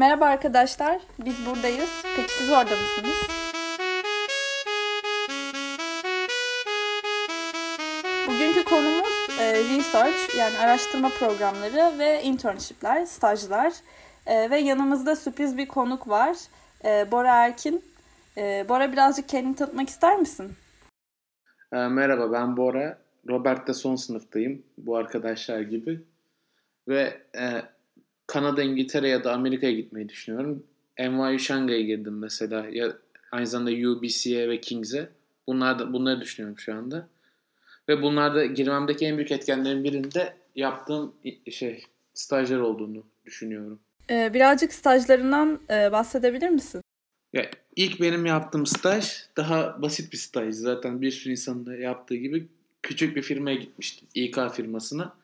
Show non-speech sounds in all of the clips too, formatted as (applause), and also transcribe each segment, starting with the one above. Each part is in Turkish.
Merhaba arkadaşlar, biz buradayız. Peki siz orada mısınız? Bugünkü konumuz e, research yani araştırma programları ve internshipler, stajlar. E, ve yanımızda sürpriz bir konuk var. E, Bora Erkin. E, Bora birazcık kendini tanıtmak ister misin? E, merhaba ben Bora. Robert'te son sınıftayım bu arkadaşlar gibi. Ve e, Kanada, İngiltere ya da Amerika'ya gitmeyi düşünüyorum. NYU Şangay'a girdim mesela. Ya aynı zamanda UBC'ye ve Kings'e. Bunlar da, bunları düşünüyorum şu anda. Ve bunlarda girmemdeki en büyük etkenlerin birinde yaptığım şey stajyer olduğunu düşünüyorum. Ee, birazcık stajlarından e, bahsedebilir misin? Ya ilk benim yaptığım staj daha basit bir staj. Zaten bir sürü insanın da yaptığı gibi küçük bir firmaya gitmiştim. İK firmasına.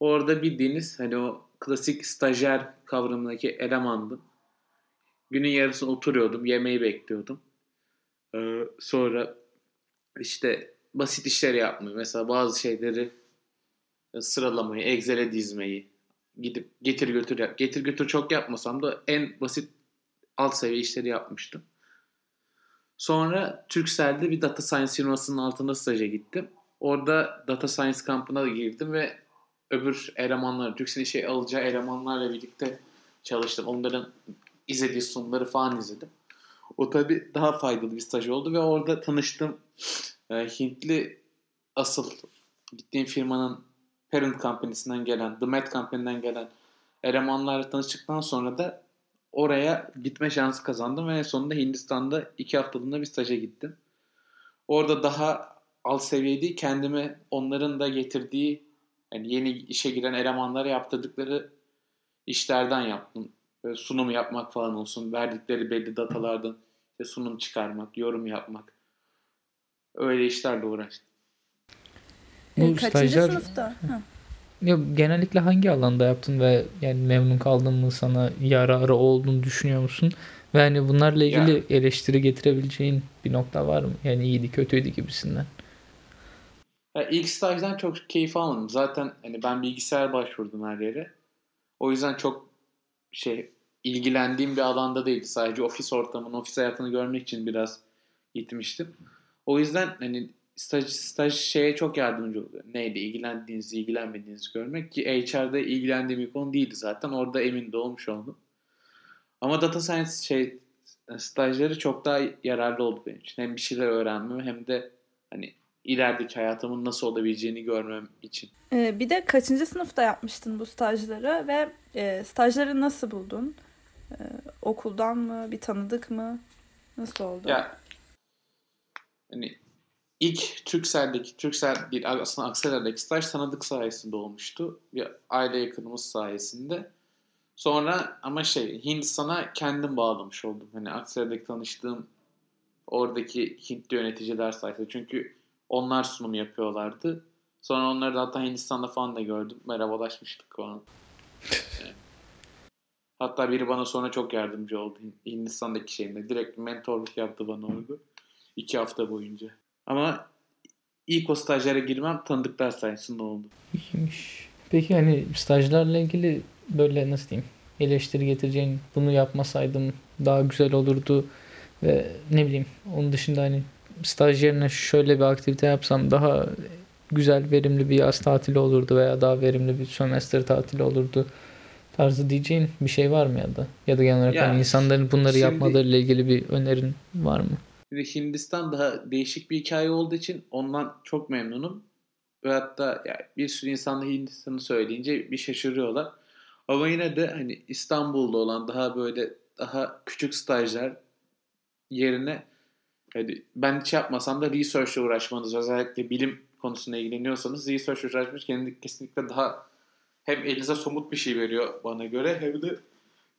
Orada bildiğiniz hani o klasik stajyer kavramındaki elemandım. Günün yarısını oturuyordum, yemeği bekliyordum. Ee, sonra işte basit işler yapmayı, mesela bazı şeyleri sıralamayı, Excel'e dizmeyi, gidip getir götür yap. Getir götür çok yapmasam da en basit alt seviye işleri yapmıştım. Sonra Turkcell'de bir data science firmasının altında staja gittim. Orada data science kampına girdim ve öbür elemanlar, Türkcell işe alacağı elemanlarla birlikte çalıştım. Onların izlediği sunumları falan izledim. O tabi daha faydalı bir staj oldu ve orada tanıştığım e, Hintli asıl gittiğim firmanın parent company'sinden gelen, The Met Company'den gelen elemanlarla tanıştıktan sonra da oraya gitme şansı kazandım ve en sonunda Hindistan'da iki haftalığına bir staja gittim. Orada daha alt seviyede kendimi onların da getirdiği yani yeni işe giren elemanlara yaptırdıkları işlerden yaptım. Böyle sunum yapmak falan olsun. Verdikleri belli datalardan işte sunum çıkarmak, yorum yapmak. Öyle işlerle uğraştım. Bu e, Kaçıncı stajyer... sınıfta? Ya, genellikle hangi alanda yaptın ve yani memnun kaldın mı sana yararı olduğunu düşünüyor musun? Ve hani bunlarla ilgili ya. eleştiri getirebileceğin bir nokta var mı? Yani iyiydi kötüydü gibisinden. Ya ilk stajdan çok keyif almadım. Zaten hani ben bilgisayar başvurdum her yere. O yüzden çok şey ilgilendiğim bir alanda değildi. Sadece ofis ortamını, ofis hayatını görmek için biraz gitmiştim. O yüzden hani staj, staj şeye çok yardımcı oluyor. Neydi? İlgilendiğinizi, ilgilenmediğinizi görmek ki HR'da ilgilendiğim bir konu değildi zaten. Orada emin de olmuş oldum. Ama data science şey stajları çok daha yararlı oldu benim için. Hem bir şeyler öğrenmem hem de hani ilerideki hayatımın nasıl olabileceğini görmem için. Ee, bir de kaçıncı sınıfta yapmıştın bu stajları ve e, stajları nasıl buldun? Ee, okuldan mı? Bir tanıdık mı? Nasıl oldu? Ya hani ilk Türkcell'deki Türksel bir aslında Akseler'deki staj tanıdık sayesinde olmuştu. Bir aile yakınımız sayesinde. Sonra ama şey Hindistan'a kendim bağlamış oldum. Hani Akseler'deki tanıştığım oradaki Hintli yöneticiler sayesinde. Çünkü onlar sunum yapıyorlardı. Sonra onları da hatta Hindistan'da falan da gördüm. Merhabalaşmıştık falan. Hatta biri bana sonra çok yardımcı oldu Hindistan'daki şeyinde. Direkt mentorluk yaptı bana orada. iki hafta boyunca. Ama ilk o stajyere girmem tanıdıklar sayesinde oldu. Peki hani stajlarla ilgili böyle nasıl diyeyim eleştiri getireceğin bunu yapmasaydım daha güzel olurdu ve ne bileyim onun dışında hani staj yerine şöyle bir aktivite yapsam daha güzel verimli bir yaz tatili olurdu veya daha verimli bir sömestr tatili olurdu tarzı diyeceğin bir şey var mı ya da ya da genel olarak yani, insanların bunları şimdi, yapmalarıyla ilgili bir önerin var mı? Hindistan daha değişik bir hikaye olduğu için ondan çok memnunum. Ve hatta yani bir sürü insan da Hindistan'ı söyleyince bir şaşırıyorlar. Ama yine de hani İstanbul'da olan daha böyle daha küçük stajlar yerine hani ben hiç yapmasam da research ile uğraşmanız özellikle bilim konusunda ilgileniyorsanız research uğraşmış kendi kesinlikle daha hem elinize somut bir şey veriyor bana göre hem de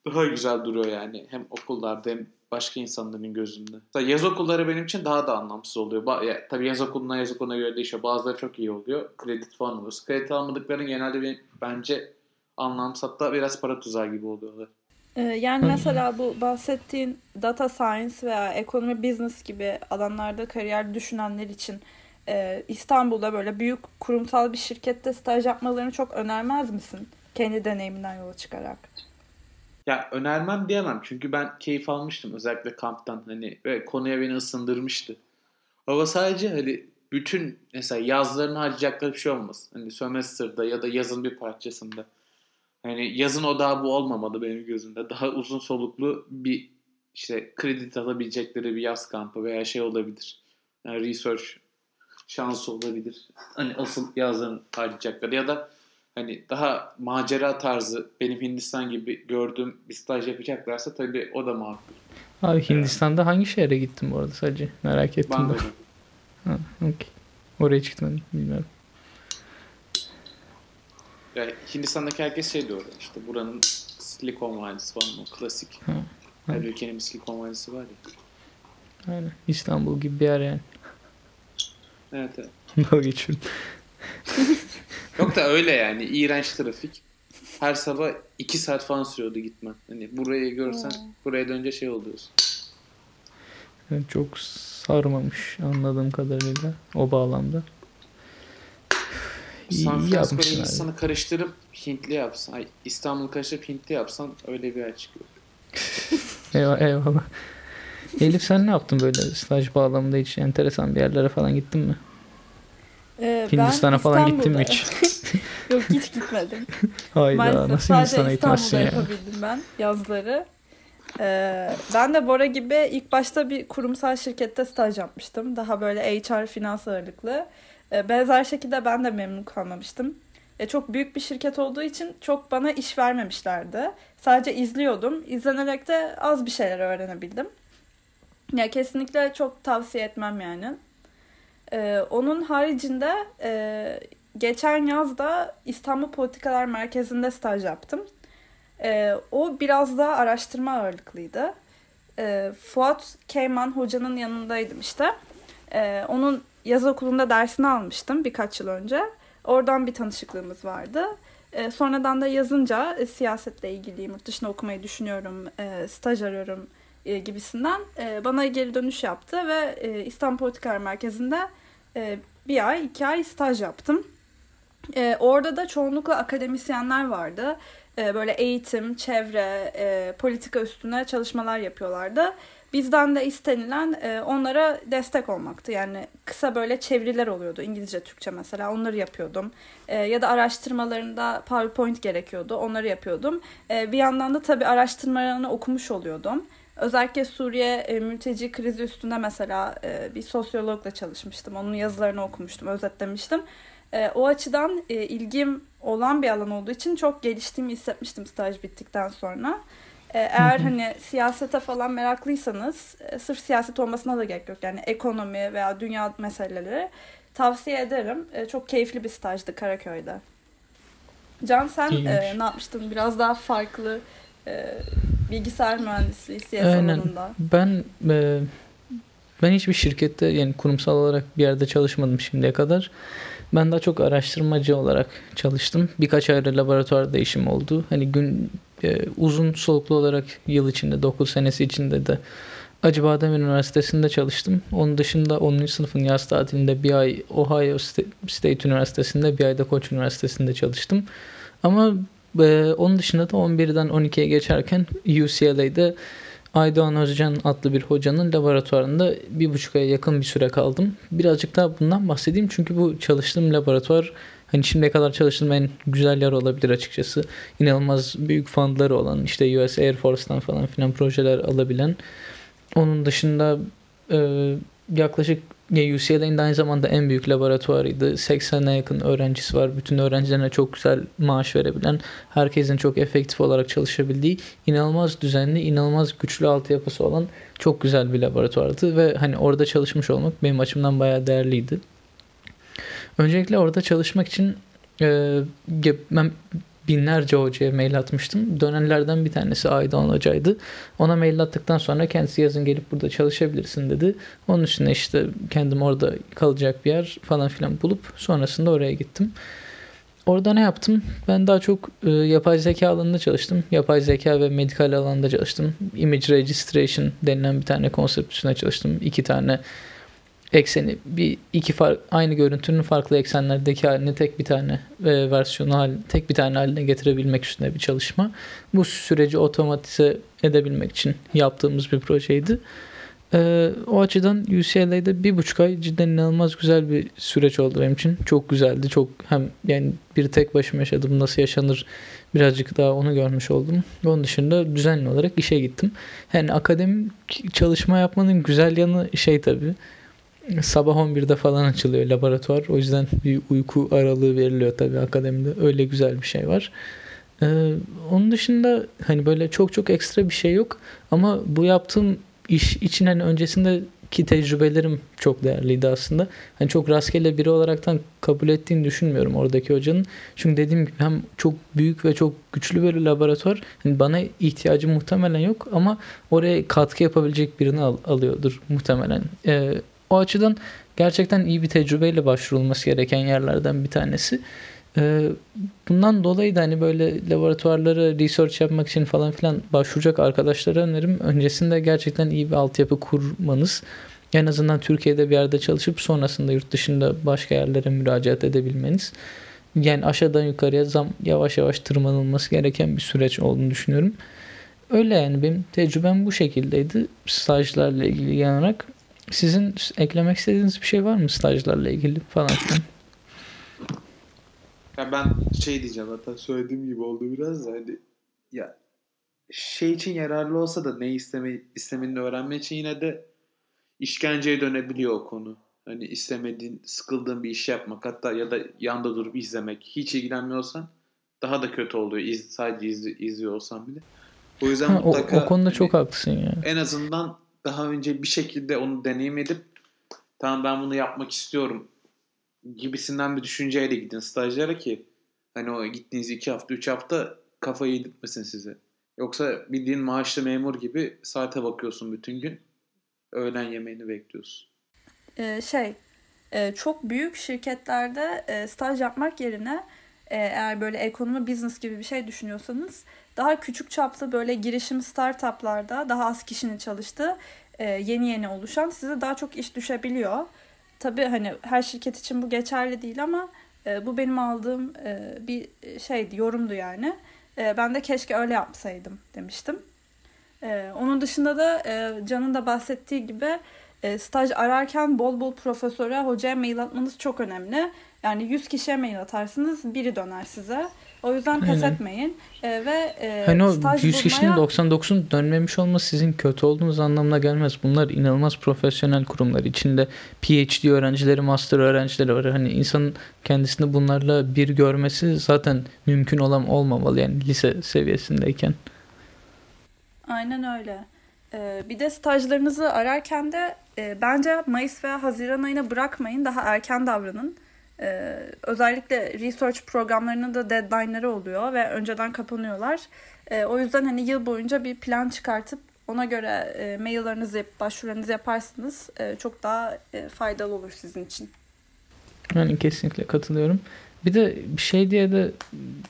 daha güzel duruyor yani. Hem okullarda hem başka insanların gözünde. Mesela yaz okulları benim için daha da anlamsız oluyor. Ba- ya, tabii yaz okuluna yaz okuluna göre değişiyor. Bazıları çok iyi oluyor. Kredi falan alıyoruz. Kredi almadıkların genelde bir, bence anlamsız hatta biraz para tuzağı gibi oluyorlar. Ee, yani mesela bu bahsettiğin data science veya ekonomi business gibi alanlarda kariyer düşünenler için e, İstanbul'da böyle büyük kurumsal bir şirkette staj yapmalarını çok önermez misin? Kendi deneyiminden yola çıkarak. Ya önermem diyemem çünkü ben keyif almıştım özellikle kamptan hani ve konuya beni ısındırmıştı. Ama sadece hani bütün mesela yazlarını harcayacakları bir şey olmaz. Hani sömestrda ya da yazın bir parçasında. Hani yazın odağı bu olmamalı benim gözümde. Daha uzun soluklu bir işte kredi alabilecekleri bir yaz kampı veya şey olabilir. Yani research şansı olabilir. Hani asıl yazlarını harcayacakları ya da hani daha macera tarzı benim Hindistan gibi gördüğüm bir staj yapacaklarsa tabii o da makul. Abi Hindistan'da hangi şehre gittin bu arada sadece? Merak ettim. Bangkok. Ha, okay. Oraya çıktın gitmedim. Bilmiyorum. Yani Hindistan'daki herkes şey diyor işte buranın Silikon Vadisi falan o klasik. Ha, Her evet. ülkenin bir Silikon Vadisi var ya. Aynen. İstanbul gibi bir yer yani. Evet evet. (laughs) Dalga geçiyorum. (laughs) Yok da öyle yani iğrenç trafik. Her sabah 2 saat falan sürüyordu gitmen. Hani burayı görsen buraya dönünce şey oluyorsun. Yani çok sarmamış anladığım kadarıyla o bağlamda. San abi. Hindistan'ı karıştırıp Hintli yapsan, ay İstanbul'u karıştırıp Hintli yapsan öyle bir yer çıkıyor. (laughs) Eyvallah, eyvallah. Elif sen ne yaptın böyle staj bağlamında hiç enteresan bir yerlere falan gittin mi? Ee, ben Hindistan'a falan gittin mi hiç? (laughs) Yok hiç gitmedim. (laughs) Hayda Maalesef nasıl Hindistan'a gitmezsin İstanbul'da ya? yapabildim ben yazları. Ee, ben de Bora gibi ilk başta bir kurumsal şirkette staj yapmıştım. Daha böyle HR finans ağırlıklı. Ee, benzer şekilde ben de memnun kalmamıştım. E, çok büyük bir şirket olduğu için çok bana iş vermemişlerdi. Sadece izliyordum. İzlenerek de az bir şeyler öğrenebildim. Ya kesinlikle çok tavsiye etmem yani. Ee, onun haricinde e, geçen yaz da İstanbul Politikalar Merkezi'nde staj yaptım. Ee, o biraz daha araştırma ağırlıklıydı. Ee, Fuat Keyman hocanın yanındaydım işte. Ee, onun yaz okulunda dersini almıştım birkaç yıl önce. Oradan bir tanışıklığımız vardı. Ee, sonradan da yazınca e, siyasetle ilgili yurt dışına okumayı düşünüyorum, e, staj arıyorum e, gibisinden e, bana geri dönüş yaptı ve e, İstanbul Politikalar Merkezi'nde e, bir ay, iki ay staj yaptım. E, orada da çoğunlukla akademisyenler vardı. E, böyle eğitim, çevre, e, politika üstüne çalışmalar yapıyorlardı. Bizden de istenilen e, onlara destek olmaktı. Yani kısa böyle çeviriler oluyordu. İngilizce, Türkçe mesela onları yapıyordum. E, ya da araştırmalarında PowerPoint gerekiyordu. Onları yapıyordum. E, bir yandan da tabii araştırmalarını okumuş oluyordum. Özellikle Suriye e, mülteci krizi üstünde mesela e, bir sosyologla çalışmıştım. Onun yazılarını okumuştum, özetlemiştim. E, o açıdan e, ilgim olan bir alan olduğu için çok geliştiğimi hissetmiştim staj bittikten sonra. E, eğer hani siyasete falan meraklıysanız e, sırf siyaset olmasına da gerek yok. Yani ekonomi veya dünya meseleleri tavsiye ederim. E, çok keyifli bir stajdı Karaköy'de. Can sen e, ne yapmıştın? Biraz daha farklı e, bilgisayar mühendisliği CS Aynen. alanında. Ben e, ben hiçbir şirkette yani kurumsal olarak bir yerde çalışmadım şimdiye kadar. Ben daha çok araştırmacı olarak çalıştım. Birkaç ayrı laboratuvar değişim oldu. Hani gün e, uzun soluklu olarak yıl içinde 9 senesi içinde de Acıbadem Üniversitesi'nde çalıştım. Onun dışında 10. sınıfın yaz tatilinde bir ay Ohio Sta- State Üniversitesi'nde bir ay da Koç Üniversitesi'nde çalıştım. Ama e, onun dışında da 11'den 12'ye geçerken UCLA'de Aydoğan Özcan adlı bir hocanın laboratuvarında bir buçuk aya yakın bir süre kaldım. Birazcık daha bundan bahsedeyim çünkü bu çalıştığım laboratuvar hani şimdiye kadar çalıştığım en güzel yer olabilir açıkçası. İnanılmaz büyük fundları olan işte US Air Force'tan falan filan projeler alabilen. Onun dışında e, yaklaşık ya UCLA'nin aynı zamanda en büyük laboratuvarıydı. 80'e yakın öğrencisi var. Bütün öğrencilerine çok güzel maaş verebilen, herkesin çok efektif olarak çalışabildiği, inanılmaz düzenli, inanılmaz güçlü altyapısı olan çok güzel bir laboratuvardı ve hani orada çalışmış olmak benim açımdan bayağı değerliydi. Öncelikle orada çalışmak için e, ben binlerce hocaya mail atmıştım. Dönenlerden bir tanesi Aydoğan Hoca'ydı. Ona mail attıktan sonra kendisi yazın gelip burada çalışabilirsin dedi. Onun üstüne işte kendim orada kalacak bir yer falan filan bulup sonrasında oraya gittim. Orada ne yaptım? Ben daha çok e, yapay zeka alanında çalıştım. Yapay zeka ve medikal alanda çalıştım. Image registration denilen bir tane konsept üstüne çalıştım. İki tane ekseni bir iki far, aynı görüntünün farklı eksenlerdeki halini tek bir tane e, versiyonu hal, tek bir tane haline getirebilmek üstüne bir çalışma. Bu süreci otomatize edebilmek için yaptığımız bir projeydi. E, o açıdan UCLA'da bir buçuk ay cidden inanılmaz güzel bir süreç oldu benim için. Çok güzeldi. Çok hem yani bir tek başıma yaşadım nasıl yaşanır birazcık daha onu görmüş oldum. Onun dışında düzenli olarak işe gittim. Yani akademik çalışma yapmanın güzel yanı şey tabii sabah 11'de falan açılıyor laboratuvar. O yüzden bir uyku aralığı veriliyor tabii akademide. Öyle güzel bir şey var. Ee, onun dışında hani böyle çok çok ekstra bir şey yok. Ama bu yaptığım iş için hani öncesinde ki tecrübelerim çok değerliydi aslında. Hani çok rastgele biri olaraktan kabul ettiğini düşünmüyorum oradaki hocanın. Çünkü dediğim gibi hem çok büyük ve çok güçlü bir laboratuvar. Hani bana ihtiyacı muhtemelen yok ama oraya katkı yapabilecek birini al- alıyordur muhtemelen. Ee, o açıdan gerçekten iyi bir tecrübeyle başvurulması gereken yerlerden bir tanesi. Ee, bundan dolayı da hani böyle laboratuvarlara research yapmak için falan filan başvuracak arkadaşlara önerim öncesinde gerçekten iyi bir altyapı kurmanız. En azından Türkiye'de bir yerde çalışıp sonrasında yurt dışında başka yerlere müracaat edebilmeniz. Yani aşağıdan yukarıya zam yavaş yavaş tırmanılması gereken bir süreç olduğunu düşünüyorum. Öyle yani benim tecrübem bu şekildeydi stajlarla ilgili genel olarak. Sizin eklemek istediğiniz bir şey var mı stajlarla ilgili falan filan? Ya ben şey diyeceğim hatta söylediğim gibi oldu biraz da hani ya şey için yararlı olsa da ne isteme, istemediğini öğrenme için yine de işkenceye dönebiliyor o konu. Hani istemediğin, sıkıldığın bir iş yapmak hatta ya da yanda durup izlemek. Hiç ilgilenmiyorsan daha da kötü oluyor. İz, sadece iz, izliyor olsan bile. O yüzden Ha, o, mutlaka o konuda hani çok haklısın ya. en azından daha önce bir şekilde onu deneyim edip tamam ben bunu yapmak istiyorum gibisinden bir düşünceyle gidin stajlara ki hani o gittiğiniz iki hafta üç hafta kafayı yedirtmesin size. Yoksa bildiğin maaşlı memur gibi saate bakıyorsun bütün gün. Öğlen yemeğini bekliyorsun. Ee, şey e, çok büyük şirketlerde e, staj yapmak yerine eğer böyle ekonomi business gibi bir şey düşünüyorsanız daha küçük çaplı böyle girişim startuplarda daha az kişinin çalıştığı e, yeni yeni oluşan size daha çok iş düşebiliyor. Tabii hani her şirket için bu geçerli değil ama e, bu benim aldığım e, bir şeydi, yorumdu yani. Ben de keşke öyle yapsaydım demiştim. Onun dışında da Can'ın da bahsettiği gibi e, staj ararken bol bol profesöre, hocaya mail atmanız çok önemli. Yani 100 kişiye mail atarsınız, biri döner size. O yüzden pes Aynen. etmeyin. E, ve e, Hani o staj 100 kişinin bulmaya 99'un dönmemiş olması sizin kötü olduğunuz anlamına gelmez. Bunlar inanılmaz profesyonel kurumlar. İçinde PhD öğrencileri, master öğrencileri var. Hani insanın kendisini bunlarla bir görmesi zaten mümkün olan olmamalı yani lise seviyesindeyken. Aynen öyle. Ee, bir de stajlarınızı ararken de e, bence Mayıs veya Haziran ayına bırakmayın. Daha erken davranın. Ee, özellikle research programlarının da deadline'ları oluyor ve önceden kapanıyorlar. Ee, o yüzden hani yıl boyunca bir plan çıkartıp ona göre e, maillerinizi, başvurularınızı yaparsınız. E, çok daha e, faydalı olur sizin için. Yani kesinlikle katılıyorum. Bir de bir şey diye de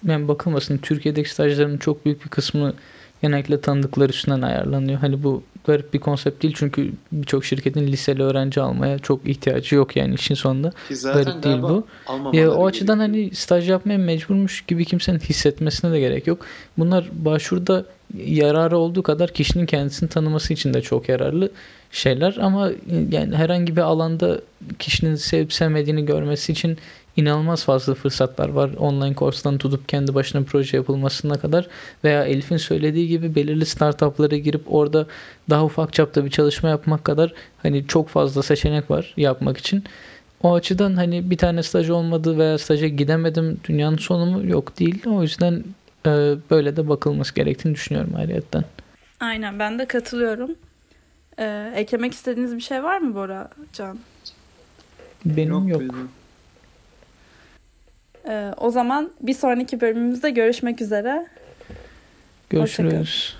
yani bakılmasın Türkiye'deki stajların çok büyük bir kısmı genellikle tanıdıkları üstünden ayarlanıyor. Hani bu garip bir konsept değil çünkü birçok şirketin liseli öğrenci almaya çok ihtiyacı yok yani işin sonunda. Ki zaten Garip değil bu. Ya, o açıdan gerekiyor. hani staj yapmaya mecburmuş gibi kimsenin hissetmesine de gerek yok. Bunlar başvuruda yararı olduğu kadar kişinin kendisini tanıması için de çok yararlı şeyler ama yani herhangi bir alanda kişinin sevip sevmediğini görmesi için inanılmaz fazla fırsatlar var. Online kurstan tutup kendi başına proje yapılmasına kadar veya Elif'in söylediği gibi belirli startuplara girip orada daha ufak çapta bir çalışma yapmak kadar hani çok fazla seçenek var yapmak için. O açıdan hani bir tane staj olmadı veya staja gidemedim dünyanın sonu mu? Yok değil. O yüzden e, böyle de bakılması gerektiğini düşünüyorum ayrıyetten. Aynen ben de katılıyorum. E, eklemek istediğiniz bir şey var mı Bora, Can? Benim yok. benim. E, o zaman bir sonraki bölümümüzde görüşmek üzere. Görüşürüz.